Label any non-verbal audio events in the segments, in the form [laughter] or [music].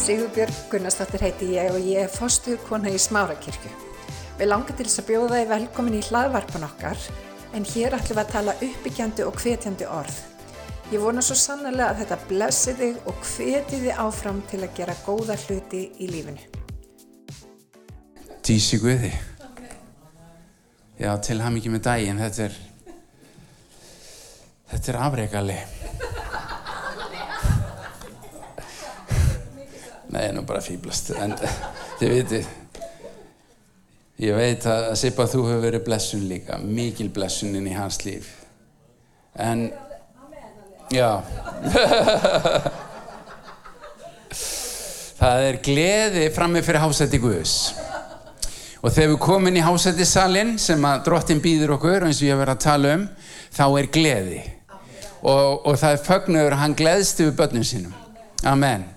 Sigurbjörg Gunnarsdóttir heiti ég og ég er fostuð kona í Smárakirkju. Við langar til þess að bjóða þið velkomin í hlaðvarpan okkar en hér ætlum við að tala uppbyggjandi og hvetjandi orð. Ég vona svo sannlega að þetta blessi þig og hveti þið áfram til að gera góða hluti í lífinu. Dísi Guði. Já, til ham ekki með daginn, þetta er, þetta er afreikalli. Nei, nú bara fýblast, en þið veitir, ég veit að Sippa þú hefur verið blessun líka, mikil blessun inn í hans líf. En, já, [laughs] það er gleði frammi fyrir hásætti Guðs. Og þegar við komum inn í hásættisalinn sem að drottin býður okkur eins og ég verið að tala um, þá er gleði. Og, og það er fögnuður að hann gleðst yfir börnum sínum. Amen.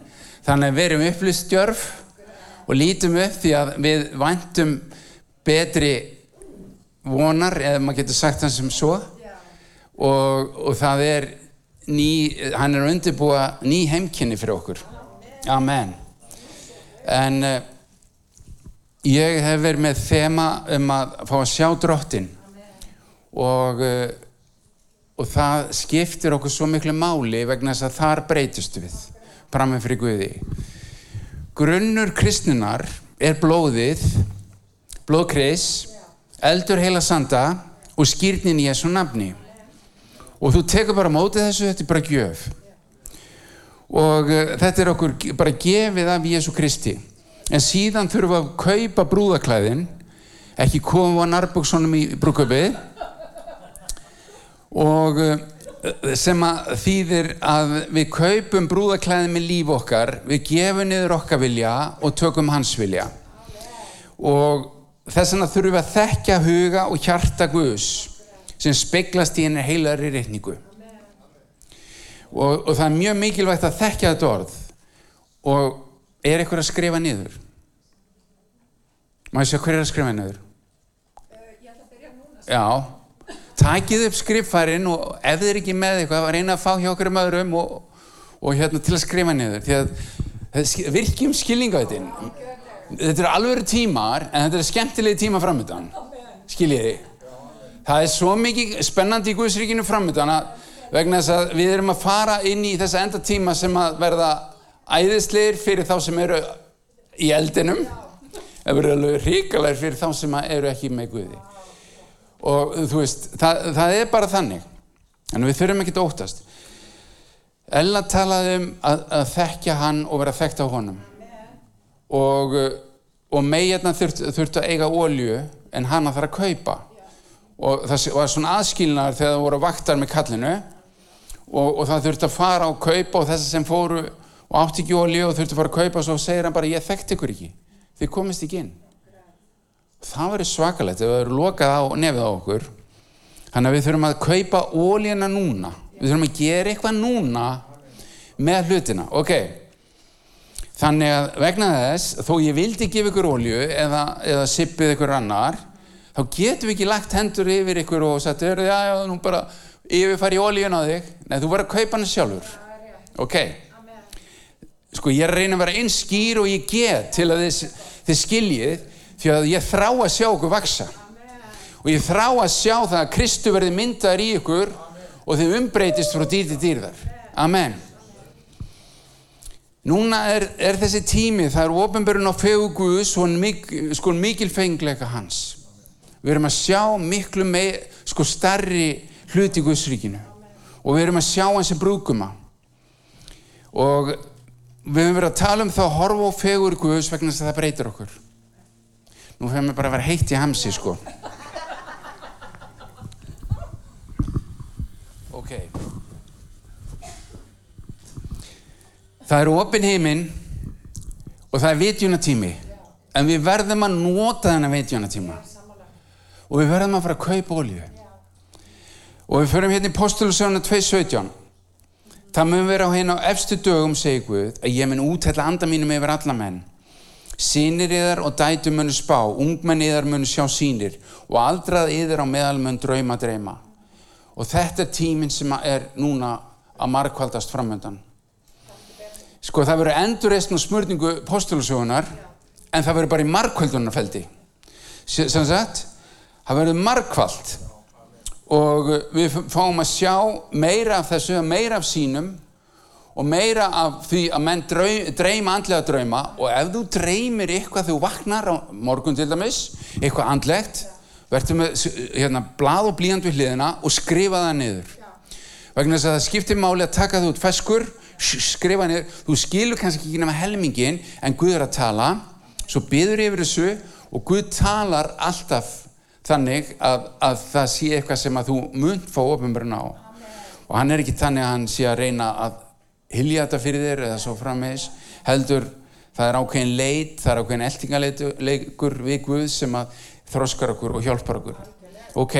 Þannig að við erum upplýstjörf og lítum upp því að við væntum betri vonar, eða maður getur sagt það sem svo. Og, og það er ný, hann er að undirbúa ný heimkynni fyrir okkur. Amen. En uh, ég hef verið með þema um að fá að sjá drottin og, uh, og það skiptir okkur svo miklu máli vegna þess að þar breytist við frammeð fyrir Guði. Grunnur kristnunar er blóðið, blóðkreis, eldur heila sanda og skýrnin í þessu nafni. Og þú tekur bara mótið þessu, þetta er bara gjöf. Og uh, þetta er okkur bara gefið af Jésu Kristi. En síðan þurfum við að kaupa brúðaklæðin, ekki koma á Narbukssonum í brúköpið og uh, sem að þýðir að við kaupum brúðaklæðin með líf okkar, við gefum niður okkar vilja og tökum hans vilja. Og þess vegna þurfum við að þekkja huga og hjarta Guðs sem speglast í henni heilari reikningu. Og, og það er mjög mikilvægt að þekkja þetta orð og er eitthvað að skrifa niður? Má ég sjá hver er að skrifa niður? Ég ætla að byrja núna. Já, takið upp skriffærin og ef þið er ekki með eitthvað, reyna að fá hjá okkur um öðrum og, og hérna til að skrifa niður. Því að virkjum skilninga þetta. Þetta eru alveg tímar, en þetta eru skemmtilegi tíma framöndan. Skiljið þið? Það er svo mikið spennandi í Guðsríkinu framöndan vegna þess að við erum að fara inn í þessa enda tíma sem að verða æðisleir fyrir þá sem eru í eldinum það verður alveg ríkalegir fyrir þá sem eru ekki með Guði og þú veist, það, það er bara þannig. En við þurfum ekki að óttast. Ella talaði um að, að þekkja hann og vera þekkt á honum. Og, og meginna þurft, þurft að eiga ólju en hann að það að kaupa. Og það var svona aðskilnaðar þegar það voru vaktar með kallinu. Og, og það þurft að fara og kaupa og þess sem fóru og átti ekki ólíu og þurfti að fara að kaupa og svo segir hann bara ég þekkt ykkur ekki. Þið komist ekki inn það verður svakalegt ef það verður lokað á nefið á okkur. Þannig að við þurfum að kaupa ólíuna núna. Við þurfum að gera eitthvað núna með hlutina. Ok. Þannig að vegna þess þó ég vildi gefa ykkur ólíu eða, eða sippið ykkur annar þá getum við ekki lagt hendur yfir ykkur og sagt já já nú bara yfirfæri ólíun á þig. Nei þú verður að kaupa hann sjálfur. Ok. Sko ég reyna að vera eins skýr og ég get til að þið, þið skiljið því að ég þrá að sjá okkur vaksa og ég þrá að sjá það að Kristu verði myndaður í ykkur og þið umbreytist frá dýr til dýrðar. Amen. Núna er, er þessi tími það er ofinbörun á fegu Guðs og mik, sko mikil fengleika hans. Við erum að sjá miklu með, sko starri hluti í Guðsríkinu. Og við erum að sjá hans sem brúkuma og við höfum verið að tala um það að horfa á fegur Guðs vegna þess að það breytir okkur nú höfum við bara vera heitt í hamsi sko. Ok. Það eru opin heiminn og það er vitjunatími en við verðum að nota þennan vitjunatíma og við verðum að fara að kaupa olju og við förum hérna í postulusjónu 2.17 Það mun vera á hérna á efstu dögum, segir Guð, að ég mun útælla anda mínum yfir alla menn. Sýnir yðar og dætu munu spá, ungmenn yðar munu sjá sýnir og aldrað yðar á meðal mun drauma dreyma. Og þetta er tíminn sem er núna að markvaldast framöndan. sko það verður endurreistn og smörningu postulusögunar en það verður bara í markvöldunarfeldi sem sagt það verður markvald og við fáum að sjá meira af þessu, meira af sínum og meira af því að menn dreyma andlega drauma og ef þú dreymir eitthvað þú vaknar á morgun til dæmis, eitthvað andlegt verður með hérna, blað og blíjand við hliðina og skrifa það niður. Vegna þess að það skiptir máli að taka það út feskur, skrifa niður. Þú skilur kannski ekki nema helmingin en Guð er að tala. Svo byður yfir þessu og Guð talar alltaf þannig að, að það sé eitthvað sem að þú munt fá ofinbjörn á. Og hann er ekki þannig að hann sé að reyna að hilja þetta fyrir þér eða svo frammeins heldur það er ákveðin leit, það er ákveðin eltingaleikur við Guð sem að þróskar okkur og hjálpar okkur. Ok,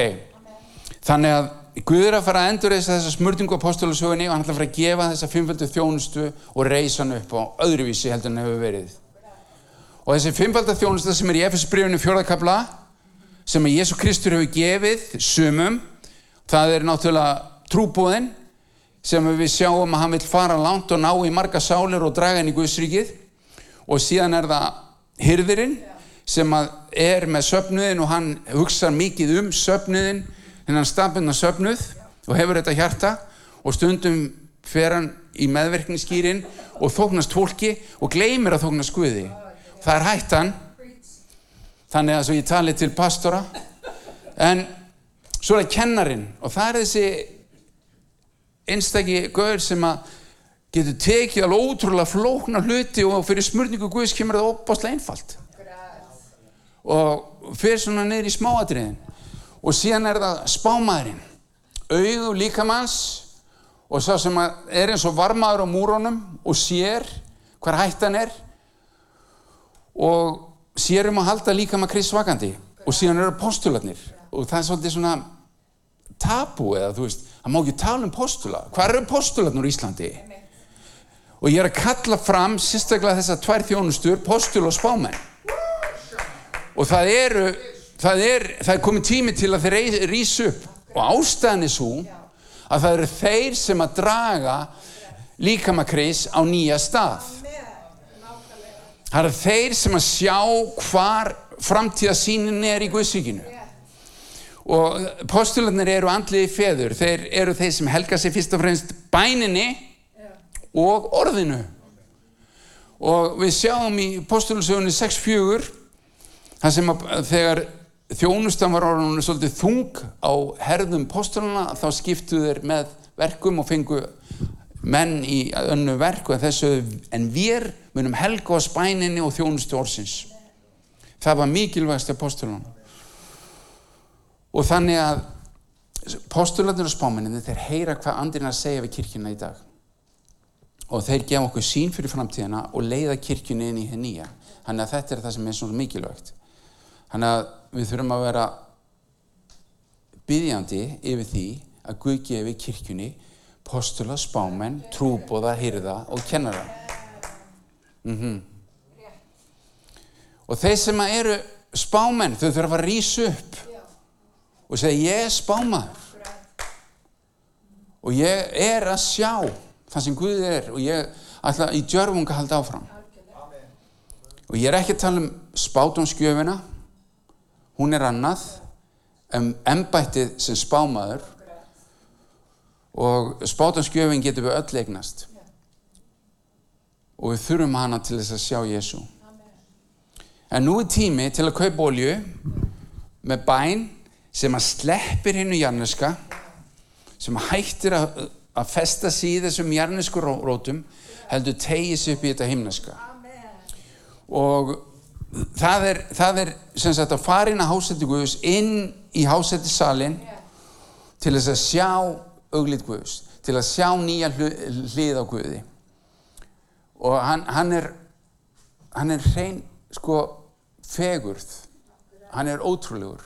þannig að Guð er að fara að endur þess að smörtingu á postulusögunni og hann ætla að fara að gefa þessa fimmfaldu þjónustu og reysa hann upp á öðruvísi heldur en hefur verið. Og þessi fimmfaldu þjónustu sem er í FS-bríunum fjórðakabla sem að Jésu Kristur hefur gefið sumum, það er náttúrulega trúbúðin sem við sjáum að hann vil fara langt og ná í marga sálir og draga henni í Guðsríkið. Og síðan er það hyrðirinn sem er með söpnuðin og hann hugsa mikið um söpnuðin hennan stafnuna söpnuð og hefur þetta hjarta. Og stundum fer hann í meðverkningsskýrin og þóknast fólki og gleymir að þóknast Guði. Það er hættan þannig að svo ég tali til pastora. En svo er það kennarin og það er þessi einstakki gaur sem að getur tekið alveg ótrúlega flókna hluti og fyrir smörningu Guðs kemur það opbáslega einfalt. Og fyrir svona neyri í smáadriðin og síðan er það spámaðurinn. Auðu líkamanns og sá sem er eins og varmaður á múrónum og sér hver hættan er. Og sér um að halda líkamann krisvakandi og síðan eru postulatnir og það er svolítið svona tabu eða þú veist það má ekki tala um postula. Hvað eru postulatnur í Íslandi? Og ég er að kalla fram sérstaklega þessar tvær þjónustur postula og spámenn. Og það eru það er, það er komið tími til að þeir rýsa upp. Og ástæðan er svo að það eru þeir sem að draga líkamakris á nýja stað. Það eru þeir sem að sjá hvar framtíðasínin er í Guðsvíkinu og postularnir eru andliði feður. Þeir eru þeir sem helga sig fyrst og fremst bæninni og orðinu. Og við sjáum í postulasögunni 6.4 þar sem að þegar þjónustan var orðinu svolítið þung á herðum postulana þá skiptu þeir með verkum og fengu menn í önnu verku þessu en við munum helga á spæninni og þjónustu orðsins. Það var mikilvægst af postulana og þannig að postularnir og spámenninni þeir heyra hvað andrin að segja við kirkjuna í dag. Og þeir gefa okkur sín fyrir framtíðina og leiða kirkjunni inn í henn nýja. Þannig að þetta er það sem er svona mikilvægt. Þannig að við þurfum að vera byggjandi yfir því að Guð gefi kirkjunni postula, spámenn, trúbóða, hyrða og kennara. Mm -hmm. og þeir sem eru spámenn þau þurfa að rýsa upp og segja ég er spámaður. Og ég er að sjá það sem Guð er og ég ætla í djörfunga halda áfram. Og ég er ekki að tala um spátumskjöfina hún er annað um embættið sem spámaður. Og spátumskjöfin getur við öll eignast. Og við þurfum hana til þess að sjá Jésu en nú er tími til að kaupa olju með bæn sem að sleppir hennu jarneska sem hættir að, að festa sig í þessum jarnesku rótum heldur tegið sér upp í þetta himneska. Og það er, það er sem sagt að fara inn að hásætti Guðus inn í hásætti salin til þess að sjá auglít Guðus til að sjá nýja hlið á Guði. Og hann, hann er hann er hrein sko fegurð. Hann er ótrúlegur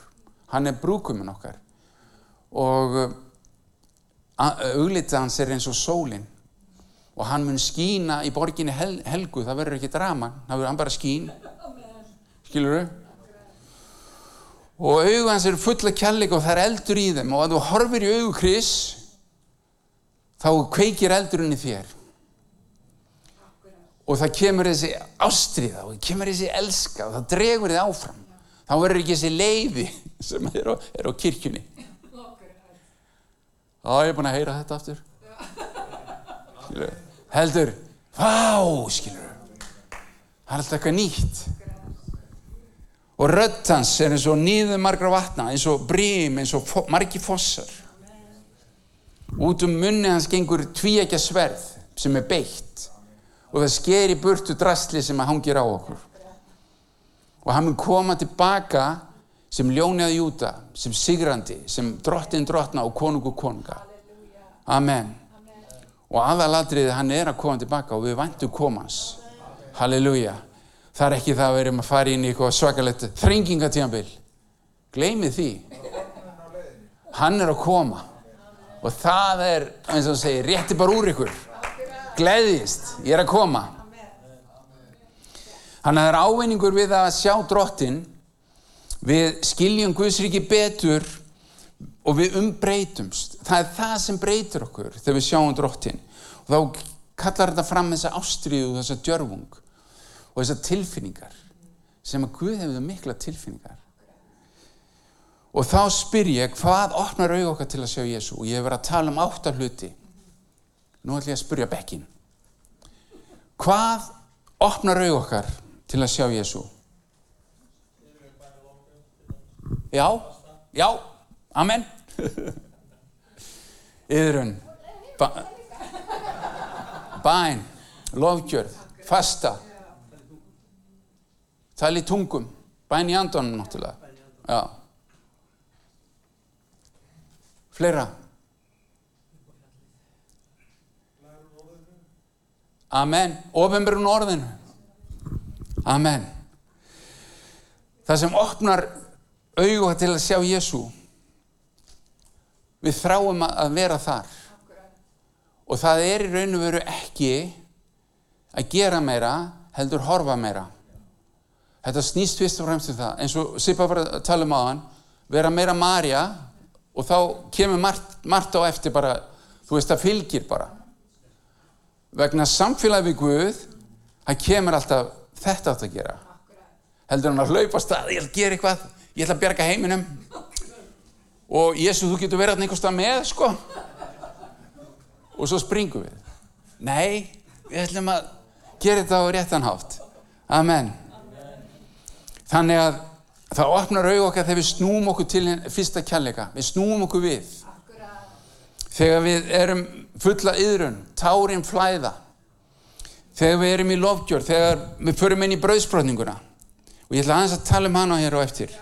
hann er brúkuminn okkar. Og uh, auglitið hans er eins og sólinn og hann mun skína í borginni hel, helgu, það verður ekki drama hann bara skín. Skilur þau og augu hans eru fulla kjallig og það er eldur í þeim. Og að þú horfir í augu Kris þá kveikir eldurinn í þér. Og það kemur þessi ástriða og það kemur þessi elska og það dregur þið áfram þá verður ekki þessi leiði sem er á, er á kirkjunni. Ég er búin að heyra þetta aftur. Skilur, heldur vá, skilur það er alltaf eitthvað nýtt. Og rödd hans er eins og nýður margra vatna eins og brím, eins og margi fossar. Út um munni hans gengur tvíækja sverð sem er beitt. Og það sker í burtu drastli sem að hangir á okkur og hann mun koma tilbaka sem ljónið júta, sem sigrandi sem drottin drottna og konungu konunga. Amen. Og aðaladriði hann er að koma tilbaka og við væntum komans. Halleluja. Það er ekki það að við erum að fara inn í eitthvað svakalett þrengingatíðanbill gleymið því. Hann er að koma. Og það er, eins og það segir, rétti bara úr ykkur. Gleðist, ég er að koma þannig að það er ávinningur við að sjá drottin við skiljum Guðsriki betur og við umbreytumst. Það er það sem breytir okkur þegar við sjáum drottin. Og þá kallar þetta fram þessa ástriðu þessa djörfung og þessa tilfinningar sem að Guð hefur mikla tilfinningar. Og þá spyr ég hvað opnar auð okkar til að sjá Jésu og ég hef verið að tala um áttar hluti. Nú ætlum ég að spyrja Bekkin hvað opnar auð okkar til að sjá Jésu já, já amen. [laughs] Yðrun bæn lofgjörð, fasta. Tali tungum. Bæn í andunum náttúrulega. Já. Fleira. Amen. Ofinberun orðinu amen. Það sem opnar auga til að sjá Jésu við þráum að vera þar. Og það er í raun og veru ekki að gera meira heldur horfa meira. Þetta snýst fyrst og fremst um það eins og Sipa var að tala um aðan vera meira Marja og þá kemur margt, margt á eftir bara þú veist það fylgir bara. Vegna samfélagi við Guð það kemur alltaf þetta átt að gera. Heldur hann að hlaupa stað ég ætla að gera eitthvað, ég ætla að bjarga heiminum. Og Jésu þú getur verið einhvers stað með sko. Og svo springum við. Nei, við ætlum að gera þetta á réttanhátt Amen. Þannig að það opnar auð okkar þegar við snúum okkur til fyrsta kjallega, við snúum okkur við. Þegar við erum fulla yðrun, tárin flæða þegar við erum í lofgjör þegar við förum inn í brauðsbrotninguna og ég ætla aðeins að tala um hana hér á eftir.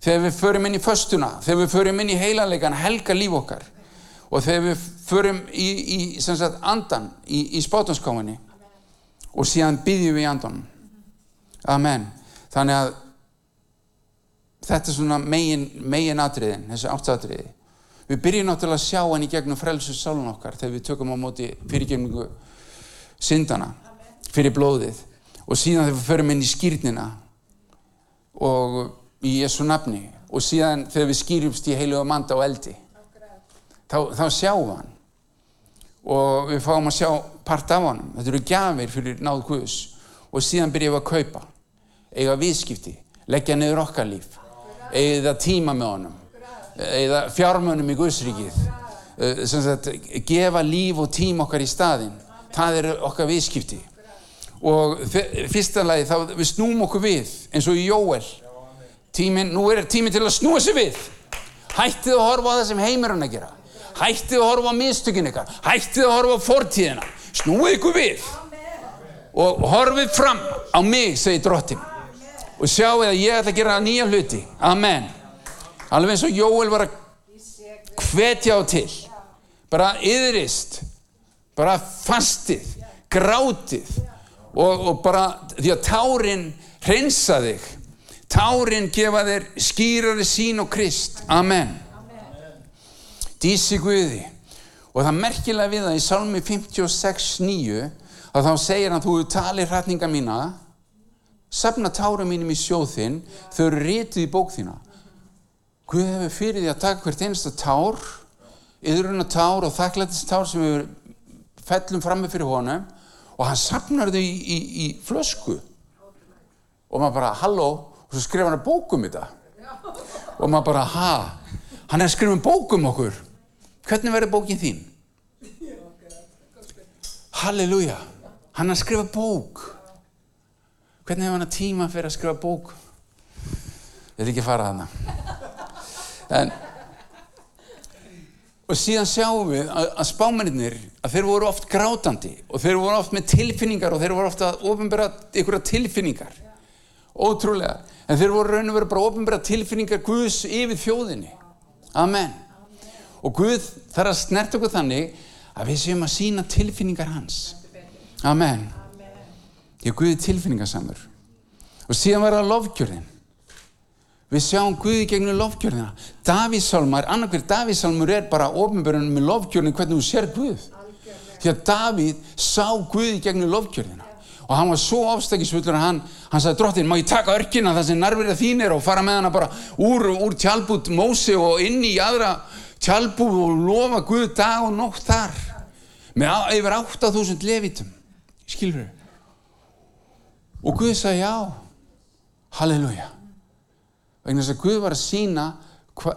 Þegar við förum inn í föstuna þegar við förum inn í heilanleikan helga líf okkar. Og þegar við förum í, í sagt, andan í, í spátanskáminni og síðan byggjum við í andan Amen. Þannig að þetta er svona megin, megin atriðin, þessi áttatriði. Við byrjum náttúrulega að sjá hann í gegnum frelsus sálun okkar þegar við tökum á móti fyrirgemningu syndana fyrir blóðið. Og síðan þegar við förum inn í skýrnina og í Jésu nafni og síðan þegar við skýrjumst í heilu og manda og eldi þá, þá sjáum við hann. Og við fáum að sjá part af hann þetta eru gafir fyrir náð Guðs. Og síðan byrjum við að kaupa eiga viðskipti, leggja niður okkar líf eiga tíma með honum eiga fjármönum í Guðsríkið sagt, gefa líf og tíma okkar í staðin það er okkar viðskipti. Og fyrsta lagi þá við snúm okkur við eins og Jóel. Tímin, nú er tímin til að snúa sig við. Hættið að horfa á það sem heimurinn að gera. Hættið að horfa á mistökin ykkar. Hættið að horfa á fortíðina. Snúið ykkur við. Og horfið fram á mig, segir drottin og sjáu að ég ætla að gera nýja hluti. Amen. Alveg eins og Jóel var að hvetja á til. Bara yðrist bara fastið grátið og, og bara því að tárin hreinsa þig. Tárin gefa þér skýrari sín og krist. Amen. Dísi Guði. Og það merkilega við það í Salmi 56.9 að þá segir hann þú talir hrætninga mína safna tára mínum í sjóðinn þau eru rítið í bók þína. Guð hefur fyrir því að taka hvert einasta tár yðruna tár og þakklætist tár sem við fellum fram með fyrir honum og hann sapnar þau í, í, í flösku. Og maður bara, halló? Og svo skrifa hann bókum þetta. Og maður bara, ha? Hann er að skrifa um bókum okkur. Hvernig verður bókin þín? halleluja. Hann er að skrifa bók. Hvernig hefur hann að tíma fyrir að skrifa bók? Ég vil ekki fara þarna. En og síðan sjáum við að, að spámennir að þeir voru oft grátandi og þeir voru oft með tilfinningar og þeir voru oft að ofinbæra ykkur tilfinningar. Ótrúlega. En þeir voru raun og verið bara ofinbæra tilfinningar Guðs yfir þjóðinni. Amen. Og Guð þarf að snert okkur þannig að við séum að sína tilfinningar hans. Amen. Ég er Guði tilfinningarsamur og síðan var það lofgjörðin Við sjáum Guði gegnum lofgjörðina. Davísálmar, annarkveð Davísálmur er bara ofinbjörnum með lofgjörðin hvernig þú sér Guð. Því að Davíð sá Guði gegnum lofgjörðina. Og hann var svo ofstækisfullur að hann, hann sagði drottin, má ég taka örkina það sem nærverða þín er og fara með hana bara úr, úr tjálbút Mósi og inn í aðra tjálbút og lofa Guð dag og nótt þar. Með yfir 8000 levitum. Skilur þau? Og Guð sagði já. Halleluja vegna þess að Guð var að sína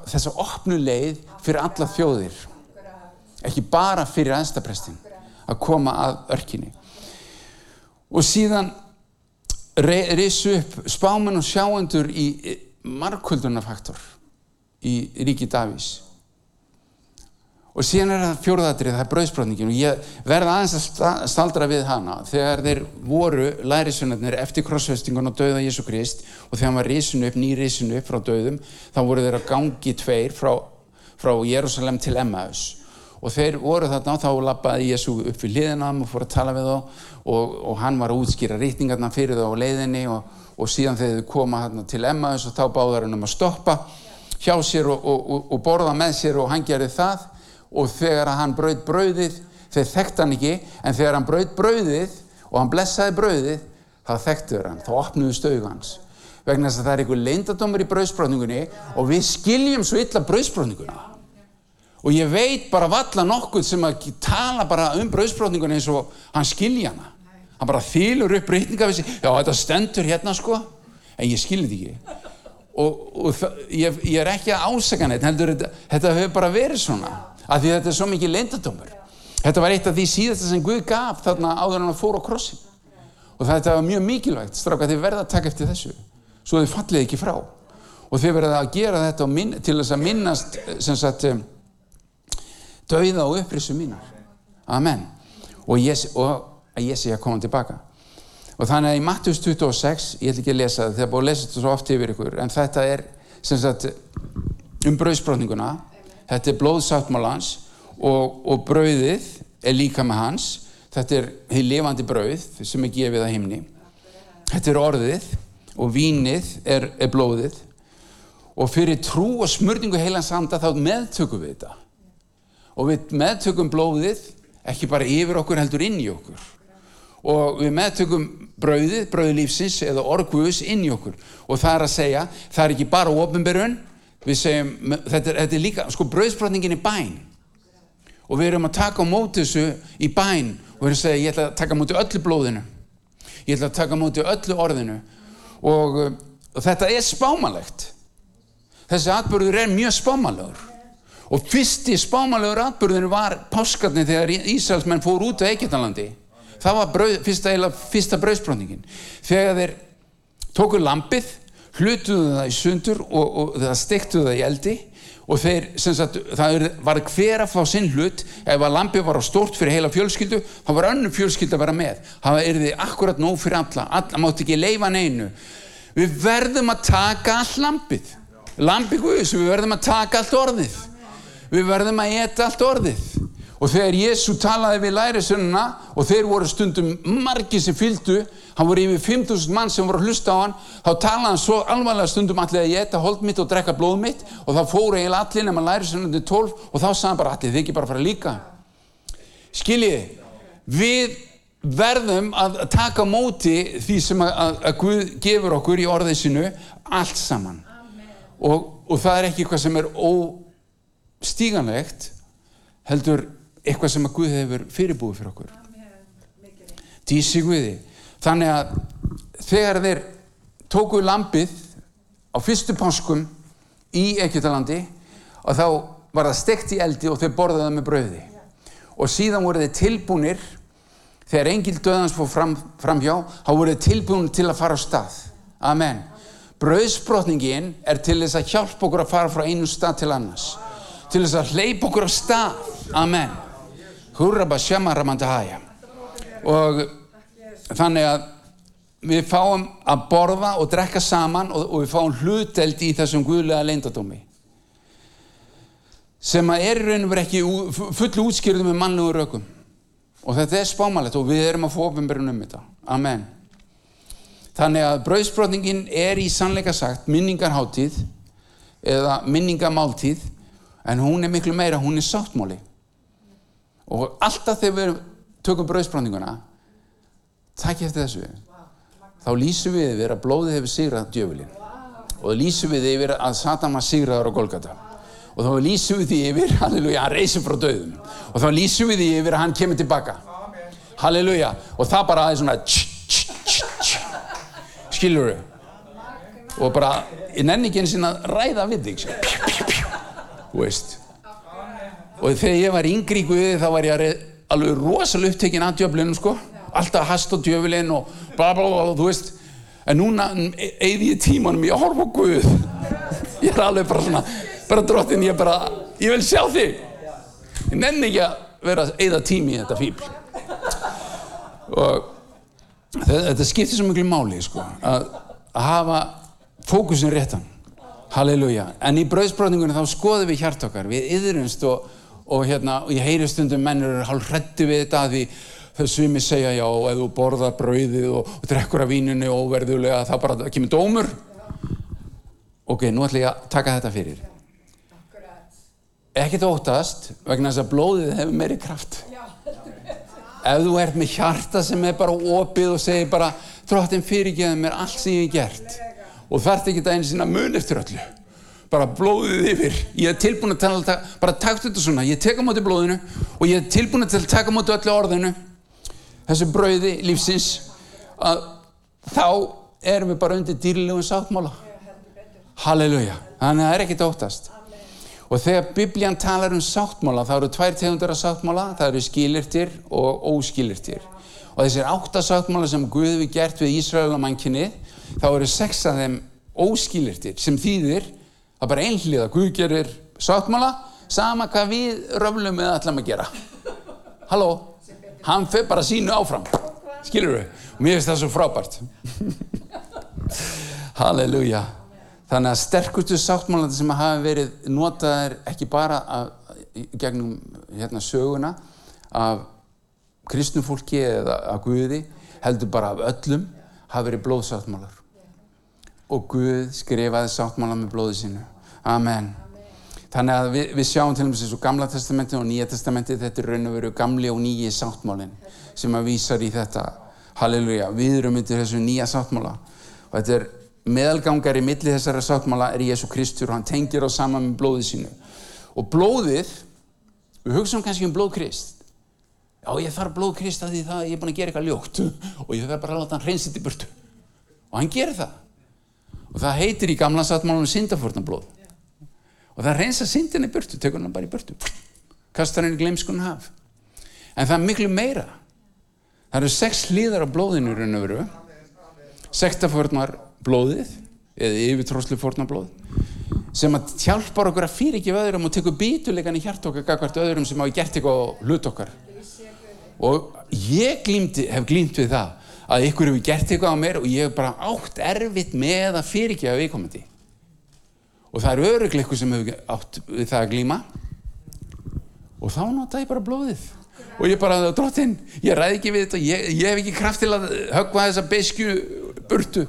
þessa opnu leið fyrir alla þjóðir. Ekki bara fyrir aðstaprestin að koma að örkinni. Og síðan reysu upp spáman og sjáendur í markvöldunarfaktor í ríki Davís og síðan er það fjóruðatrið, það er brauðsbrotningin og ég verða aðeins að staldra við hana. Þegar þeir voru lærisunarnir eftir krossfestingun og döða Jésu Krist og þegar hann var risinu upp, ný risinu upp frá döðum þá voru þeir að gangi tveir frá, frá Jérúsalem til Emmaus. Og þeir voru þarna og þá lappaði Jésu upp við liðinam og fór að tala við þá. Og, og hann var að útskýra rítningarna fyrir þá á leiðinni og, og síðan þegar þau koma til Emmaus og þá báðar hann um að stoppa hjá sér og, og borða með sér og hann gerði það og þegar hann brauð brauðið þeir þekkt hann ekki en þegar hann brauð brauðið og hann blessaði brauðið þá þekktur hann, þá opnuðu stöðu hans. Vegna þess að það er einhver leindadómur í brauðsbrotningunni og við skiljum svo illa brauðsbrotninguna og ég veit bara valla nokkuð sem að tala bara um brauðsbrotningunni eins og hann skilja hana. Hann bara þýlur upp breytinga við sig já þetta stendur hérna sko. En ég þetta ekki. Og, og ég, ég er ekki að ásaka neitt heldur þetta, þetta hefur bara verið svona af því þetta er svo mikið leindadómur þetta var eitt af því síðasta sem Guð gaf þarna áður hann að fóra á krossin og þetta var mjög mikilvægt stráka þið verða að taka eftir þessu svo þið fallið ekki frá. Og þið verða að gera þetta minn, til þess að minnast sem sagt dauða og upprissu mínar. Amen. Og, að ég sé að koma tilbaka. Og þannig að í Mattus 26 ég ætla ekki að lesa það, það er búin að lesa þetta svo oft yfir ykkur en þetta er sem sagt um brauðsbrotninguna þetta er blóðsáttmálans og, og brauðið er líka með hans. Þetta er heil levandi brauð sem er gefið að himni. Þetta er orðið og vínið er, er blóðið. Og fyrir trú og smörningu heilans anda þá meðtökum við þetta. Og við meðtökum blóðið ekki bara yfir okkur heldur inn í okkur. Og við meðtökum brauðið, brauðlífsins eða orguðus inn í okkur. Og það er að segja, það er ekki bara ofinberun við segjum, þetta er, þetta er líka sko brauðsprotningin í bæn. Og við erum að taka á móti þessu í bæn og við erum að segja ég ætla að taka á móti öllu blóðinu. Ég ætla að taka á móti öllu orðinu. Og, og þetta er spámanlegt þessi atbyrður er mjög spámanlegur og fyrsti spámanlegur atbyrðinu var páskarni þegar Ísraelsmenn fór út á Eikjarnalandi það var brauð, fyrsta, fyrsta brauðsprotningin. Þegar þeir tóku lampið hlutuðu það í sundur og, og það stektuðu það í eldi og þeir, sagt, það var hver að fá sinn hlut. Ef að lampi var á stort fyrir heila fjölskyldu þá var önnu fjölskyldu að vera með. Það er því akkurat nóg fyrir alla. Alla mátt ekki leifa neinu. Við verðum að taka all lampið lampi Guðs, við verðum að taka allt orðið. Við verðum að eta allt orðið. Og þegar Jésu talaði við lærisununa og þeir voru stundum margi sem fylgdu hann voru yfir 5.000 mann sem voru að hlusta á hann. Þá talaði hann svo alvarlega stundum allir að ég etta hold mitt og drekka blóð mitt. Og þá fóru eiginlega allir nema læri sem undir 12 og þá sagði hann bara allir þið ekki bara fara líka? Skiljiði við verðum að taka móti því sem að, að, að Guð gefur okkur í orðið sinu allt saman. Og, og það er ekki eitthvað sem er óstíganlegt heldur eitthvað sem að Guð hefur fyrirbúið fyrir okkur. Dísi Guði. Þannig að þegar þeir tókuðu lampið á fyrstu páskum í Egyptalandi og þá var það stekt í eldi og þau borðaði það með brauði. Og síðan voru þeir tilbúnir, þegar engil döðans fór fram, fram hjá, þá voru þeir tilbúnir til að fara á stað. Amen. Brauðsbrotningin er til þess að hjálpa okkur að fara frá einu stað til annars. Til þess að hleypa okkur á stað. Amen. Hurraba shama ramandahaya. Og þannig að við fáum að borða og drekka saman og, og við fáum hluteld í þessum guðlega leindadómi sem að er í raun og verið ekki fullu útskýrðu með mannlegu rökum. Og þetta er spámalegt og við erum að fá ofinberun um þetta. Amen. Þannig að brauðsbrotningin er í sannleika sagt minningarháttíð eða minningamáltíð en hún er miklu meira, hún er sáttmáli. Og alltaf þegar við tökum brauðsbrotninguna takk eftir þessu. Þá lýsum við yfir að blóðið hefur sigrað djöfulinn. Og lýsum við yfir að Satan var sigraður á Golgata. Og þá lýsum við yfir [laughs] halleluja, hann reysir frá döðum og þá lýsum við yfir að hann kemur tilbaka. Halleluja. Og það bara aðeins svona tss, tss, tss, skilur við og bara, ég nenni ekki einu sinna ræða við þig pjú. þú veist. Og þegar ég var yngri í Guði þá var ég alveg rosalega upptekinn að djöflinu sko alltaf að hasta á djöflin og bla bla bla þú veist. En núna eigði ég tímanum ég að horfa á Guð. Ég er alveg bara svona bara drottin ég bara ég vil sjá þig. Ég nenni ekki að vera að eigða tími í þetta fíbl. Og þetta, skiptir svo miklu máli sko að, að hafa fókusin réttan. Halleluja. En í brauðsbrotningunni þá skoðum við hjart okkar. Við yðrumst og, og hérna og ég heyri stundum mennur hálf hrættu við þetta að þau sumi segja já og ef þú borðar brauðið og, og drekkur af vínunni og verðulega það bara kemur dómur. Ok, nú ætla ég að taka þetta fyrir. Ekkert óttast vegna þess að blóðið hefur meiri kraft. Ef þú ert með hjarta sem er bara opið og segir bara drottin fyrirgeðu mér allt sem ég hef gert. Og þarf ekki það einu sinna mun eftir öllu. Bara blóðið yfir. Ég er tilbúin að tala, bara taktu þetta svona. Ég tek á móti blóðinu og ég er tilbúin að taka á móti öllu orðinu þessu brauði lífsins að þá erum við bara undir dýrlegum sáttmála. Halleluja. Þannig að það er ekkert óttast. Og þegar biblían talar um sáttmála þá eru tvær tegundar af sáttmála. Það eru skilirtir og óskilirtir og þessir átta sáttmála sem Guð við gert við Ísrael og mannkinni þá eru sex af þeim óskilirtir sem þýðir að bara einhlýða Guð gerir sáttmála sama hvað við röflum eða ætlum að gera. Halló, hann fyrir bara sínu áfram. Skilur við, og mér finnst það svo frábært. Halleluja. Þannig að sterkustu sáttmálandi sem hafa verið notaðir ekki bara af, gegnum hérna, söguna af kristnum fólki eða af Guði heldur bara af öllum hafa verið blóðsáttmálar. Og Guð skrifaði sáttmála með blóði sínu. Amen þannig að við, við sjáum til dæmis eins og gamla testamenti og nýja testamenti þetta er raun og veru gamli og nýji sáttmálin sem að vísar í þetta. Halleluja, við erum undir þessu nýja sáttmála. Og þetta er meðalgangar í milli þessara sáttmála er Jésu Kristur og hann tengir á saman með blóðið sínu. Og blóðið við hugsaum kannski um blóð Krist. Já ég þarf blóð Krist að því það ég er búin að gera eitthvað ljótt. [laughs] Og ég þarf bara að láta hann hreinsið í burtu. Og hann gerir það. Og það heitir í gamla sáttmálanum syndafórnarblóð og það reynsa syndin í burtu tekur hann bara í burtu. Kastar hann í gleimskun haf. En það er miklu meira. Það eru sex hlýðar á blóðinu í raun og veru. Sektafórnar blóðið eða yfirtróslu fórnarblóð sem að hjálpar okkur að fyrir ekki öðrum og tekur bítuleikan í hjart okkar gagvart öðrum sem hafa gert eitthvað á hlut okkar. Og ég glýmdi, hef glýmt við það að ykkur hefur gert eitthvað á mér og ég hef bara átt erfitt með að fyrir ekki að viðkomandi og það er öruglega ykkur sem hefur átt við það að glýma og þá nota ég bara blóðið. Og ég bara, drottin, ég ræði ekki við þetta. Ég, ég hef ekki kraft til að höggva þessa beskju burtu.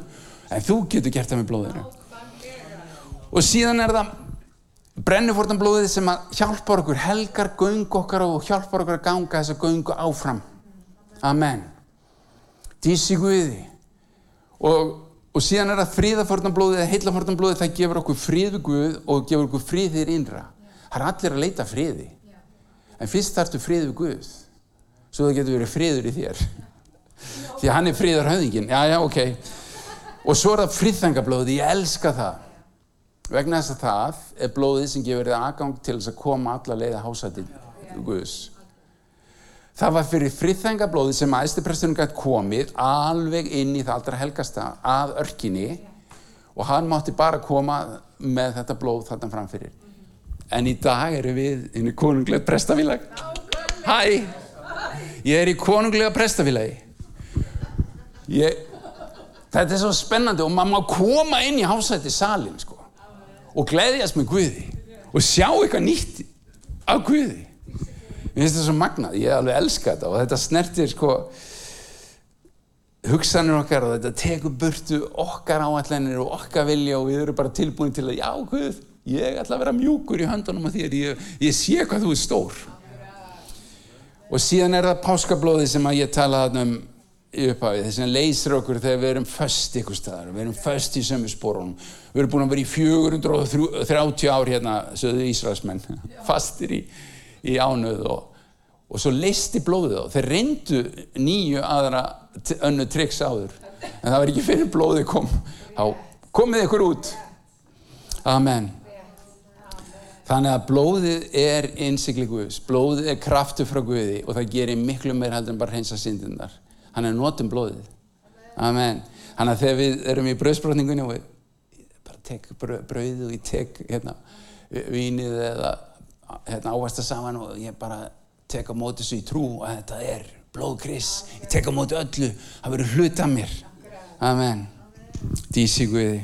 En þú getur gert það með blóðinu. Og síðan er það brennufórtan blóðið sem að hjálpar okkur helgar göngu okkar og hjálpar okkur að ganga þessa göngu áfram. Amen. Dísi Guði. Og, og síðan er það fríðafórtan blóðið eða heillafórtan blóðið það gefur okkur frið við Guð og gefur okkur frið þér innra. Það er allir að leita friði. En fyrst þarftu frið við Guð svo það getur verið friður í þér. Því hann er fríðar höfðingin já, já, ok. Og svo er það friðþengablóði, ég elska það. Vegna þess að það er blóðið sem gefur þið aðgang til þess að koma alla leiða hásætti Guðs það var fyrir friðþengablóði sem aðstupresturinn gætt komið alveg inn í það allra helgasta að örkinni og hann mátti bara koma með þetta blóð þarna framfyrir en í dag erum við í konunglega prestafélag hæ? Ég er í konunglega prestafélagi. Ég þetta er svo spennandi og maður má koma inn í hásætti salin sko, og gleyðjast með Guði og sjá eitthvað nýtt af Guði mér finnst þetta svo magnað, ég alveg elska þetta og þetta snertir sko hugsanir okkar og þetta tekur burtu okkar áallanir og okkar vilja og við erum bara tilbúin til að já Guð, ég ætla að vera mjúkur í höndunum á þér, ég, ég sé hvað þú er stór. Og síðan er það páskablóði sem að ég talaði um í upphafið, þess að leysir okkur þegar við erum föst ykkur staðar, við erum föst í sömu spórunum, við erum búin að vera í 430 ár hérna, sögðu Ísraelsmenn, [laughs] fastir í, í ánöðu og, og svo leisti blóðið á, þeir reyndu nýju aðra önnu triks áður, en það var ekki fyrir blóðið kom, þá komið ykkur út, amen. Þannig að blóðið er innsikli Guðs, blóðið er kraftu frá Guði og það gerir miklu meir heldur en bara hreinsa syndindar hann er notum blóðið. Amen. Hann að þegar við erum í bröðsbrotningunni og ég bara tek bröðið og ég tek hérna vínið eða hérna áhasta saman og ég bara tek á móti þessu í trú og þetta er blóðkris ég tek á móti öllu. Það verður hlut af mér. Amen. Dísi Guði.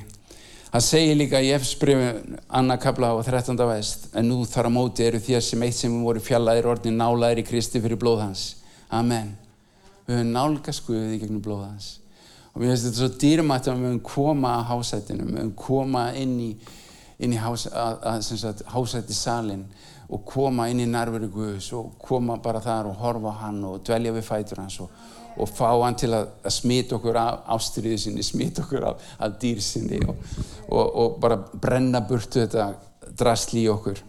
Það segir líka í Efsbrifin Anna Kabla á 13. vest en nú þar á móti eru þér sem eitt sem voru fjallaðir orðin nálaðir í Kristi fyrir blóð hans. Amen. Við höfum nálgast Guði gegnum blóða hans. Og mér finnst þetta svo dýrmætt að við höfum koma að hásættinu við höfum koma inn í, inn í hás, að, að, hásætti salin og koma inn í nærveru Guðs og koma bara þar og horfa hann og dvelja við fætur hans og, og fá hann til að, að smita okkur af ástriðu sinni, smita okkur af, af dýr sinni og, og, og bara brenna burtu þetta drastli í okkur.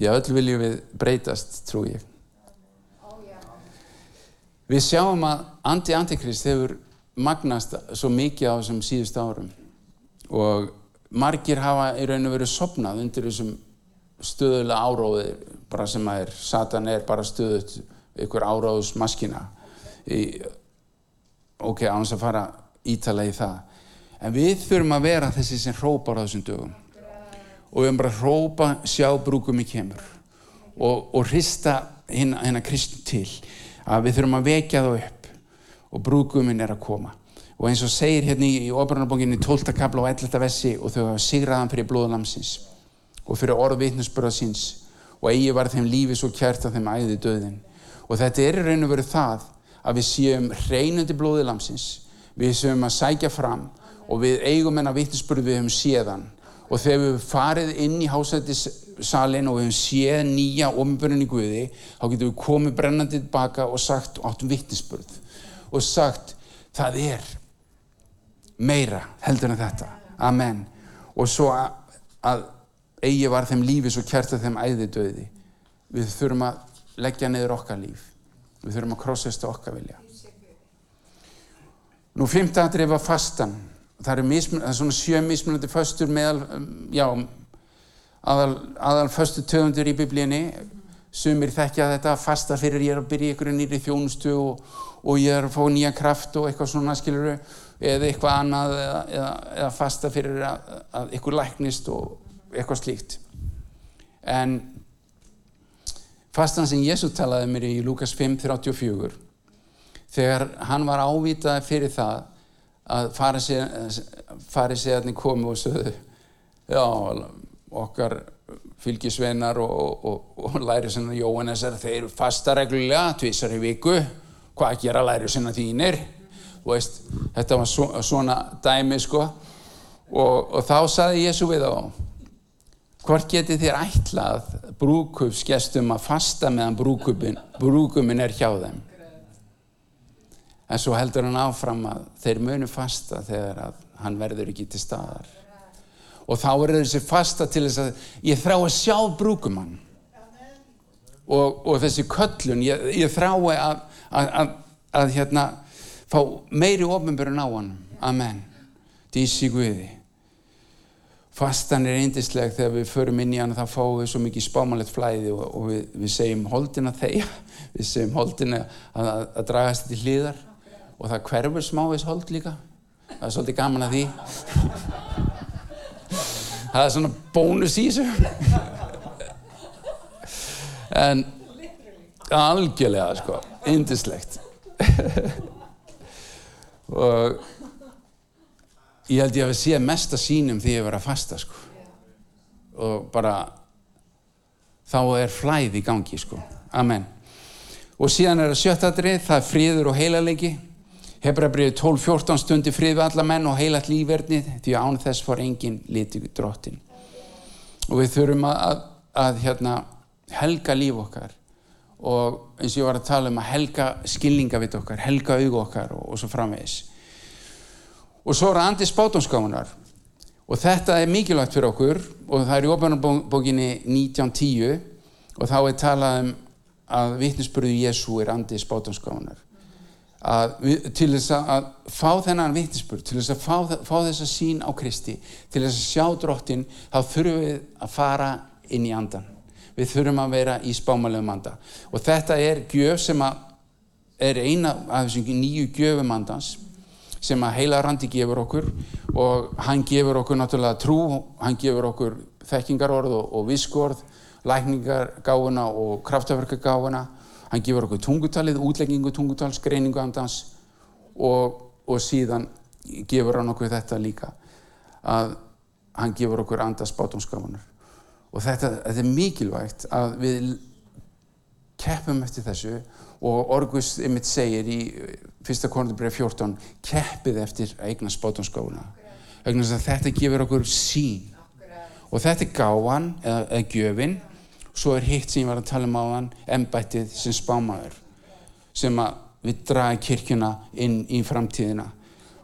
Já, öll viljum við breytast, trú ég. Við sjáum að anti-antikrist hefur magnast svo mikið á þessum síðust árum og margir hafa í raun og veru sopnað undir þessum stöðulega áróði bara sem að er, Satan er bara stöðut ykkur áróðusmaskina ok, ánum að fara ítala í það en við þurfum að vera þessi sem hrópar á þessum dögum og við höfum bara að hrópa sjá brúkum í kemur og, og hrista hérna kristn til að við þurfum að vekja það upp og brúguminn er að koma og eins og segir hérna í ofrannabónginni 12. kabla og 11. vessi og þau hafa sigraðan fyrir blóðlamsins og fyrir orðvittnusbröðsins og eigi var þeim lífi svo kjært að þeim æði döðin og þetta er raun og veru það að við séum hreinandi blóði lamsins við séum að sækja fram og við eigum en að vittnusbröð við höfum séðan og þegar við farið inn í hásættis salin og við hefum séð nýja ofinbjörn í Guði, þá getum við komið brennandi tilbaka og sagt áttum vittnisspörð og sagt það er meira heldur en þetta, amen. Og svo að eigi var þeim lífi svo kjært að þeim æði döði við þurfum að leggja niður okkar líf. Við þurfum að krossast okkar vilja. Nú fymta að drifa fastan. Það er, mismun, það er svona sjö mismunandi fastur meðal já aðal, aðal förstu töfundur í biblíinni sumir þekkja þetta fasta fyrir ég er að byrja ykkur nýri þjónustu og, og ég er að fá nýja kraft og eitthvað svona skiluru eða eitthvað annað eða, eða, eða fasta fyrir að, að ykkur læknist og eitthvað slíkt. En fastan sem Jésu talaði mér í Lukas 5.34 þegar hann var ávitað fyrir það að farið séðarni komu og sögðu já okkar fylgisveinar og, og, og læri sinna Jóhannesar, þeir fasta reglulega tvísar í viku, hvað gera læri sinna þínir veist, þetta var svo, svona dæmi sko. Og, og þá saði Jésu við á hvort geti þér ætlað brúkupsgestum að fasta meðan brúkumin er hjá þeim? En svo heldur hann áfram að þeir munu fasta þegar að hann verður ekki til staðar. Og þá er þessi fasta til þess að ég þrá að sjá brúkumann og, og þessi köllun ég, ég þrá að, að, að, að hérna, fá meiri ofnbjörn á hann amen, dísi Guði fastan er eindisleg þegar við förum inn í hann þá fáum við svo mikið spámanlegt flæði og, og við, við segjum holdina þeia [laughs] við segjum holdina að, að, að dragast til hlýðar og það hverfur smávís hold líka. Það er svolítið gaman að því. [laughs] Það er svona bónus í þessu. [laughs] En algjörlega sko indislegt og ég held ég að við séð mesta sínum því ég var að fasta sko. Og bara þá er flæð í gangi sko. Amen. Og síðan er það sjöttadrið, það er fríður og heilalegi Hebrabriði 12-14 stundi frið við alla menn og heilat lífverðnið því án þess fór engin liti drottin. Og við þurfum að, að, að hérna, helga líf okkar. Og eins og ég var að tala um að helga skilningavitt okkar, helga aug okkar og, og svo framvegis og svo er það andi spátumskáunar og þetta er mikilvægt fyrir okkur. Og það er í ofnarbókinni 1910 og þá er talað um að vittnesbyrðu Jésu er andi spátumskáunar að við, til þess að fá þennan vittnesbyrð til þess að fá, fá þessa sín á Kristi til þess að sjá drottin þá þurfum við að fara inn í andan við þurfum að vera í spámalegum anda. Og þetta er gjöf sem að er eina af þessum nýju gjöfum andans sem að heila randi gefur okkur og hann gefur okkur náttúrulega trú, hann gefur okkur þekkingarorð og, og viskorð, lækningargáfuna og kraftaverkagáfuna, hann gefur okkur tungutalið, útleggingu tungutals, greiningu andans og, og síðan gefur hann okkur þetta líka að hann gefur okkur andas bátumskafunar og þetta, þetta er mikilvægt að við keppum eftir þessu og Orgus ymitt segir í fyrsta kornurbrið 14 keppið eftir að eigna spátumskáuna þetta gefur okkur sín og þetta er gáan eða, eða gjöfin. Svo er hitt sem ég var að tala um á hann embættið sem spámaður sem að við draga kirkjuna inn í framtíðina.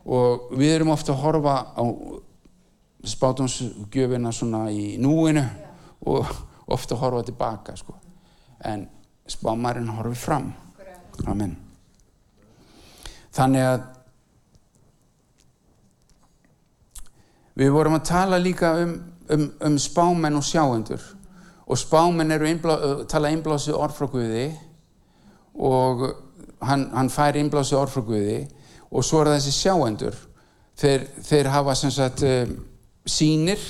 Og við erum ofta að horfa á spátumsgjöfina svona í núinu og ofta að horfa tilbaka sko. en spámaðurinn horfið fram Amen. Þannig að við vorum að tala líka um, um, um spámenn og sjáendur. Og spámenn eru innblá, tala innblásið orð frá Guði og hann, hann fær innblásið orð frá Guði og svo er þessi sjáendur. Þeir, þeir hafa sem sagt sínir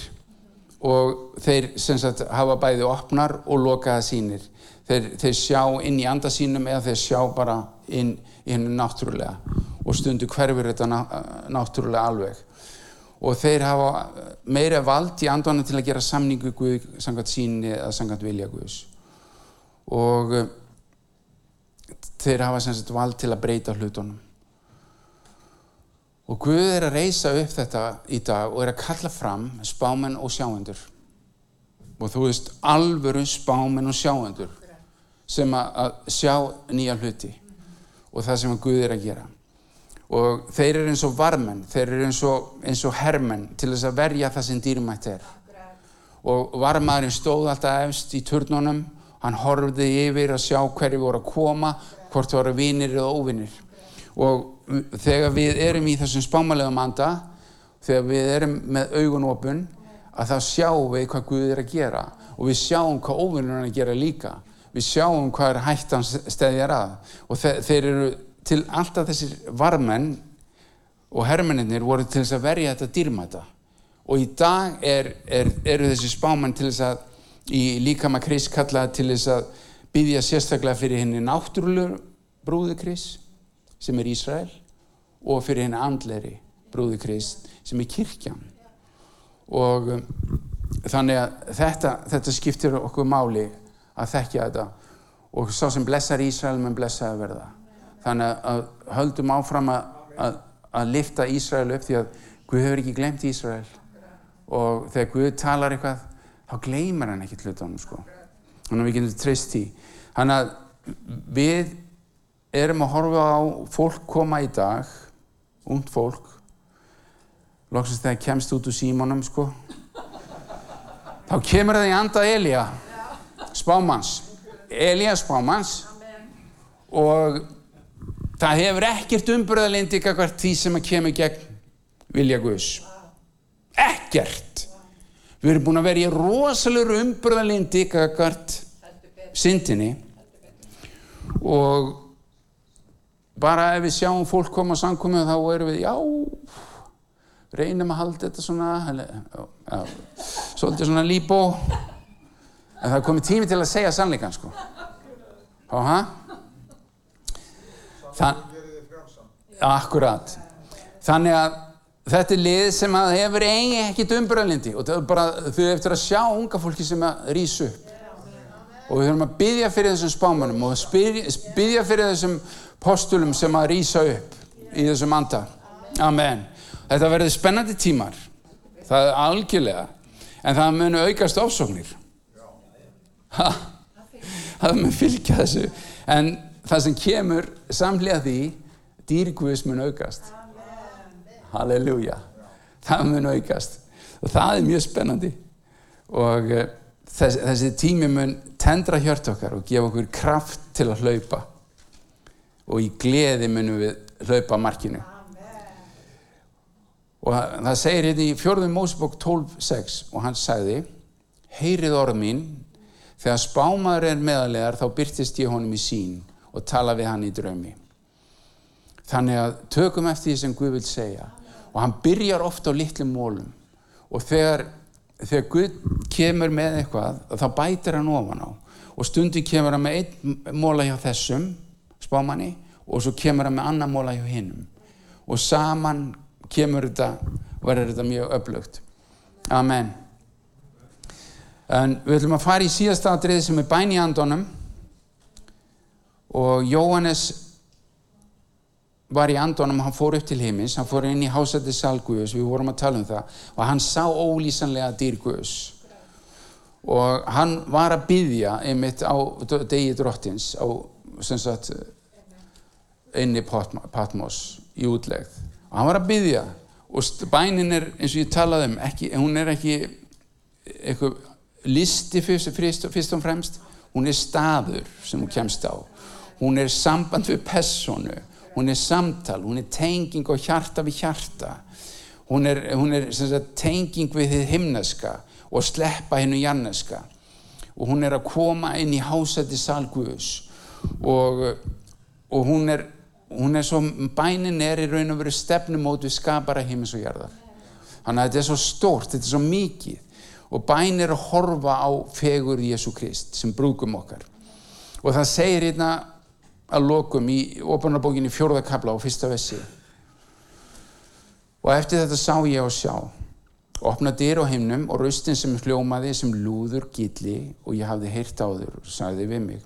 og þeir sagt hafa bæði opnar og lokaða sínir þeir, þeir sjá inn í andasínum eða þeir sjá bara inn í hennu náttúrulega. Og stundu hverfur þetta náttúrulega alveg. Og þeir hafa meira vald í andanum til að gera samningu Guð sangat síni eða sangat vilja Guðs. Og uh, þeir hafa sagt vald til að breyta hlutunum og Guð er að reysa upp þetta í dag og er að kalla fram spámen og sjáendur. Og þú veist alvöru spámen og sjáendur sem að sjá nýja hluti og það sem Guð er að gera. Og þeir eru eins og varmenn þeir eru eins og, og hermenn til þess að verja það sem dýrmætt er. Og varmaðurinn stóð alltaf efst í turnunum hann horfði yfir að sjá hverju voru að koma hvort voru vinir eða óvinir og þegar við erum í þessum spámalega manda þegar við erum með augunopun að þá sjáum við hvað Guð er að gera. Og við sjáum hvað óvinnur er að gera líka. Við sjáum hvað er hættan stæðjar að. Og þe þeir eru til alltaf þessir varmenn og herrmenninir voru til þess að verja þetta dýrmæta. Og í dag er, er, eru þessi spáman til þess að í líkama kris kallaða til þess að byggja sérstaklega fyrir henni náttúrulegur brúði kris sem er Ísrael og fyrir henni andleri brúði kris sem er kirkjan. Og um, þannig að þetta, þetta skiptir okkur máli að þekkja þetta. Og sá sem blessar Ísrael menn blessar að verða. Þannig að höldum áfram að, að, að lifta Ísrael upp því að Guð hefur ekki glemt Ísrael. Og þegar Guð talar eitthvað þá gleymar hann ekki hlutunum sko. þannig að við getum treyst í þannig að við erum að horfa á fólk koma í dag ungd fólk loksast þegar kemst út úr símanum sko. Þá kemur það í anda Elíja spámans Elías spámans og það hefur ekkert umbröðalindi hvert því sem að kemur gegn vilja Guðs. Ekkert. Við erum búin að vera í rosalur umbröðalindi hvert syndinni. Og bara ef við sjáum fólk koma á samkomið þá erum við já reynum að halda þetta svona já, svolítið svona líbó en það er komið tími til að segja sannleikan sko. Áha Þann Akkurat. Þannig að þetta er lið sem að hefur eigi ekkit umbröðlindi og þau eftir að sjá unga fólki sem að rýsa upp og við höfum að byggja fyrir þessum spámanum og byggja fyrir þessum postulum sem að rýsa upp í þessum anda. Amen. Þetta verður spennandi tímar. Það er algjörlega. En það munu aukast ofsóknir. Ha, það mun fylgja þessu. En það sem kemur samlega því dýrkvís mun aukast. Halleluja. Það mun aukast. Og það er mjög spennandi. Og uh, þessi, tími mun tendra hjört okkar og gefa okkur kraft til að hlaupa. Og í gleði munum við hlaupa markinu. Og það segir hérna í fjörðum Mósebók 12.6 og hann sagði heyrið orð mín. Þegar spámaður er meðalegar þá byrtist ég honum í sín og tala við hann í draumi. Þannig að tökum eftir því sem Guð vil segja. Og hann byrjar ofta á litlum mólum og þegar, þegar Guð kemur með eitthvað þá bætir hann ofan á. Og stundin kemur hann með einn móla hjá þessum spámanni og svo kemur hann með annan móla hjá hinnum og saman kemur þetta verður þetta mjög öflugt. Amen. En við ætlum að fara í síðasta aðrið sem er bæn í andonum. Og Jóhannes var í andonum hann fór upp til heimins, hann fór inn í hásætti salguðus, við vorum að tala um það og hann sá ólýsanlega dýrguðus og hann var að byggja einmitt á degi drottins á sagt, einni Patmos í útlegð. Og hann var að byggja og bænin er eins og ég talaði um ekki, hún er ekki eitthvað listi fyrst, fyrst og fremst hún er staður sem hún kemst á. Hún er samband við personu hún er samtal, hún er tenging og hjarta við hjarta. Hún er, hún er sagt, tenging við þið himneska og sleppa hennu janneska. Og hún er að koma inn í hásætti salguðus og, og hún er hún er svo, bænin er í raun og veru stefnumót við skapara heimis og jarðar. Þannig að þetta er svo stórt, þetta er svo mikið. Og bæn er að horfa á fegur Jésu Krist sem brúkum okkar. Og það segir hérna að lokum í ofanarbókinni fjórðakabla á fyrsta vessi og eftir þetta sá ég á sjá. Opna dyr á heimnum og raustin sem hljómaði sem lúður gilli og ég hafði heyrt á þur og sagði við mig.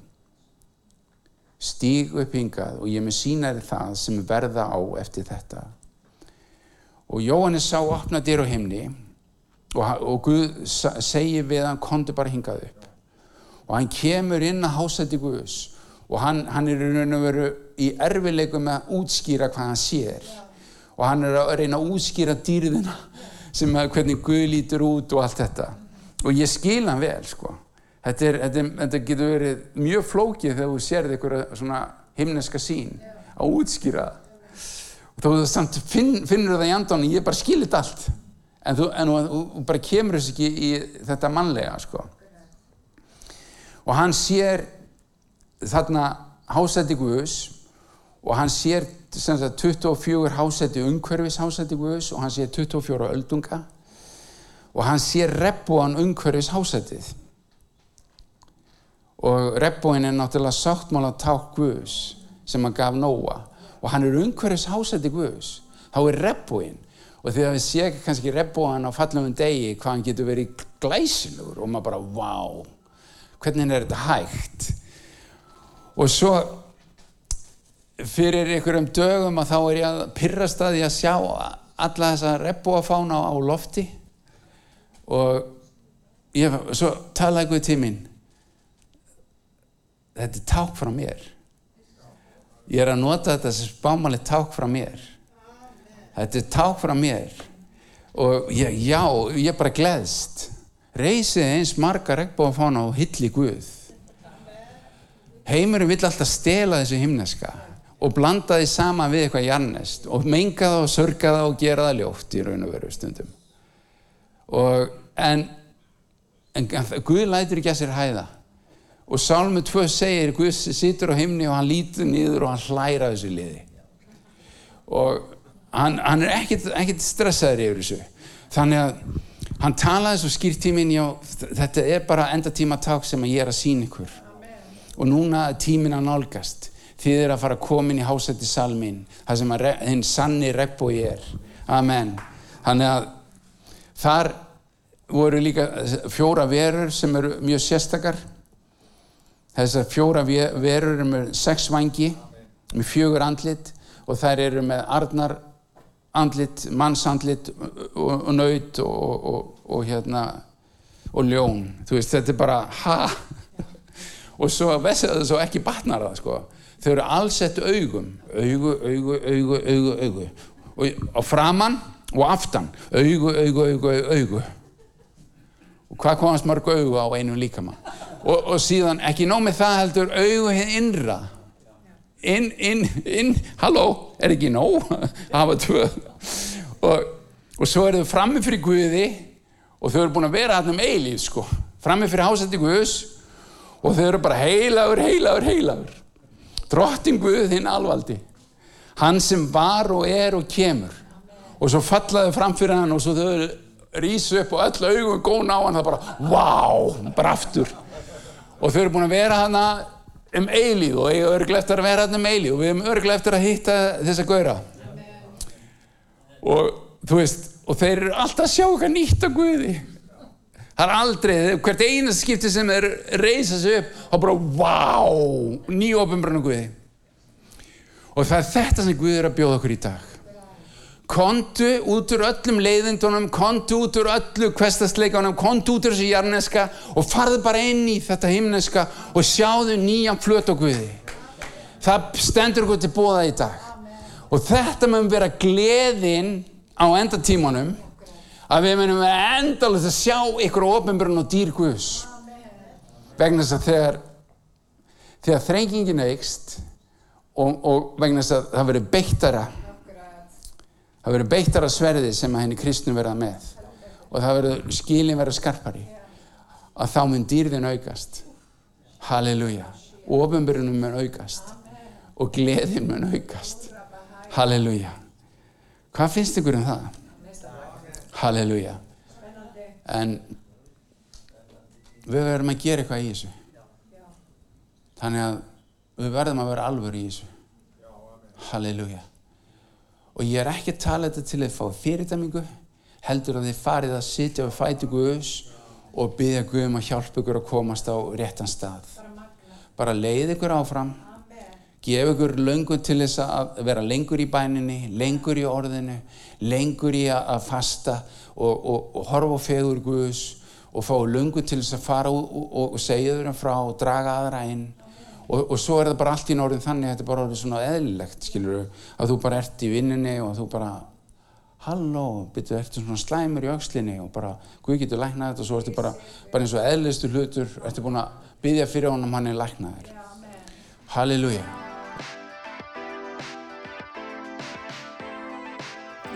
Stíg upp hingað og ég með sína þér það sem verða á eftir þetta. Og Jóhannes sá opna dyr á himni og, og Guð segir við hann konti bara hingað upp. Og hann kemur inn að hásætti Guðs og hann, hann er raun og veru í erfileikum að útskýra hvað hann sér. Og hann er að reyna að útskýra dýrðina sem að hvernig Guð lítur út og allt þetta. Og ég skil hann vel sko. Þetta, er, þetta, þetta getur verið mjög flókið þegar þú sérði einhverja svona himneska sín að útskýra og þú samt finn, finnur það í andan ég bara skilit allt. En þú, en þú, þú bara kemur þess ekki í þetta mannlega sko. og hann sér þarna hásætti Guðus og hann sér sagt, 24 hásætti umhverfis hásætti Guðus og hann sér 24 öldunga og hann sér reppúan umhverfis hásættið og rebbóin er náttúrulega sáttmála ták Guðs sem hann gaf Nóa og hann er umhverjus hásætti Guðs. Þá er rebbóin og þegar við séum kannski rebbóan á fallum degi hvað hann getur verið glæsilegur og maður bara vá hvernig er þetta hægt og svo fyrir einhverjum dögum að þá er ég að pyrrast að ég að sjá alla þessa rebbóafána á lofti. Og ég, svo talaði Guð tíminn þetta er ták frá mér. Ég er að nota þetta sem spámali ták frá mér. Þetta er ták frá mér. Og ég, já, ég er bara gleðst. Reysið eins marga regnbóðafána og hilli Guð heimurum vill alltaf stela þessu himneska og blanda því sama við eitthvað jarnest og menga það og sörga það og gera það ljótt í raun og veru stundum. Og en, en Guð lætur ekki að sér hæða. Og Sálmu 2 segir Guð situr á himni og hann lítur niður og hann hlæra þessu liði. Og hann, hann er ekkit, ekkit stressaður yfir þessu. Þannig að hann talaði svo skýrt tíminn já, þetta er bara endatíma ták sem ég er að sína ykkur. Og núna er tímin að nálgast. Þið er að fara að koma inn í hásætti salmin það sem hinn sanni regnbói er. Amen. Þannig að þar voru líka fjóra verur sem eru mjög sérstakar. Þessar fjóra verur eru með sex vangi með fjögur andlit og þær eru með arnar andlit, mannsandlit og, og nöyt og, og, og hérna og ljón, þú veist, þetta er bara ha og svo vessiðu það svo ekki batnar það sko. Þau eru allsett augum. Augu, augu, augu, augu, augu. Og á framann og aftan. Augu, augu, augu, augu. Og hvað komast mörg augu á einum líkamann og, og síðan ekki nómið það heldur augu hinn innra. Inn, inn, inn. Halló, er ekki nóg? [laughs] Hafa tvö. Og, og svo eru þau frammi fyrir Guði og þau eru búin að vera hann um eilíð sko, frammi fyrir hásætti Guðs og þau eru bara heilagur, heilagur, heilagur. Drottin Guð hinn alvaldi. Hann sem var og er og kemur. Og svo fallaðu fram fyrir hann og svo þau rýsu upp og öll augum góna á hann. Það bara, wow, bara aftur. Og þau eru búin að vera hana um eilíð og ég er örglega eftir að vera hana um eilíð. Og við erum örglega eftir að hitta þessa gauðra og þú veist og þeir eru alltaf að sjá eitthvað nýtt af Guði það er aldrei, hvert einast skipti sem þeir reysa sig upp og bara, wow, nýjópenbrunum Guði og það er þetta sem Guði er að bjóða okkur í dag kontu út úr öllum leiðindunum, kontu út úr öllu kvestasleikanum, kontu út úr þessu jarneska og farðu bara inn í þetta himneska og sjáðu nýjan flöt á Guði. Það stendur okkur til bóða í dag. Og þetta mögum vera gleðin á endatímanum að við mögum vera endalust að sjá ykkur á ofinbjörn og dýr Guðs. Vegna þess að þegar, þegar þrengingin aukst og, og vegna þess að það verður beittara það verður beittar að sverði sem að henni kristnum verða með og það verður skilin verða skarpari að þá mun dýrðin aukast halleluja og ofinbyrjunum mun aukast og gleðin mun aukast halleluja hvað finnst ykkur um það? Halleluja. En við verðum að gera eitthvað í þessu. Þannig að við verðum að vera alvör í þessu. Halleluja. Og ég er ekki að tala þetta til að fá fyrirtæmingu heldur að þið farið að sitja og fæti Guðs og byggja Guðum að hjálpa ykkur að komast á réttan stað. Bara leið ykkur áfram gef ykkur löngun til þess að vera lengur í bæninni lengur í orðinu lengur í að fasta og, og, og horfa á fegur Guðs og fá löngun til þess að fara og, og segja þurra frá og draga aðra inn. Og, og svo er það bara allt í norðin þannig að þetta er bara orðið svona eðlilegt skilur, að þú bara ert í vinninni og þú bara halló, byrju, ertu svona slæmur í aukslinni og bara, Guð getur læknað þetta? Og svo ertu bara, bara eins og eðlistu hlutur ertu búin að byggja fyrir honum hann er læknaður. Halleluja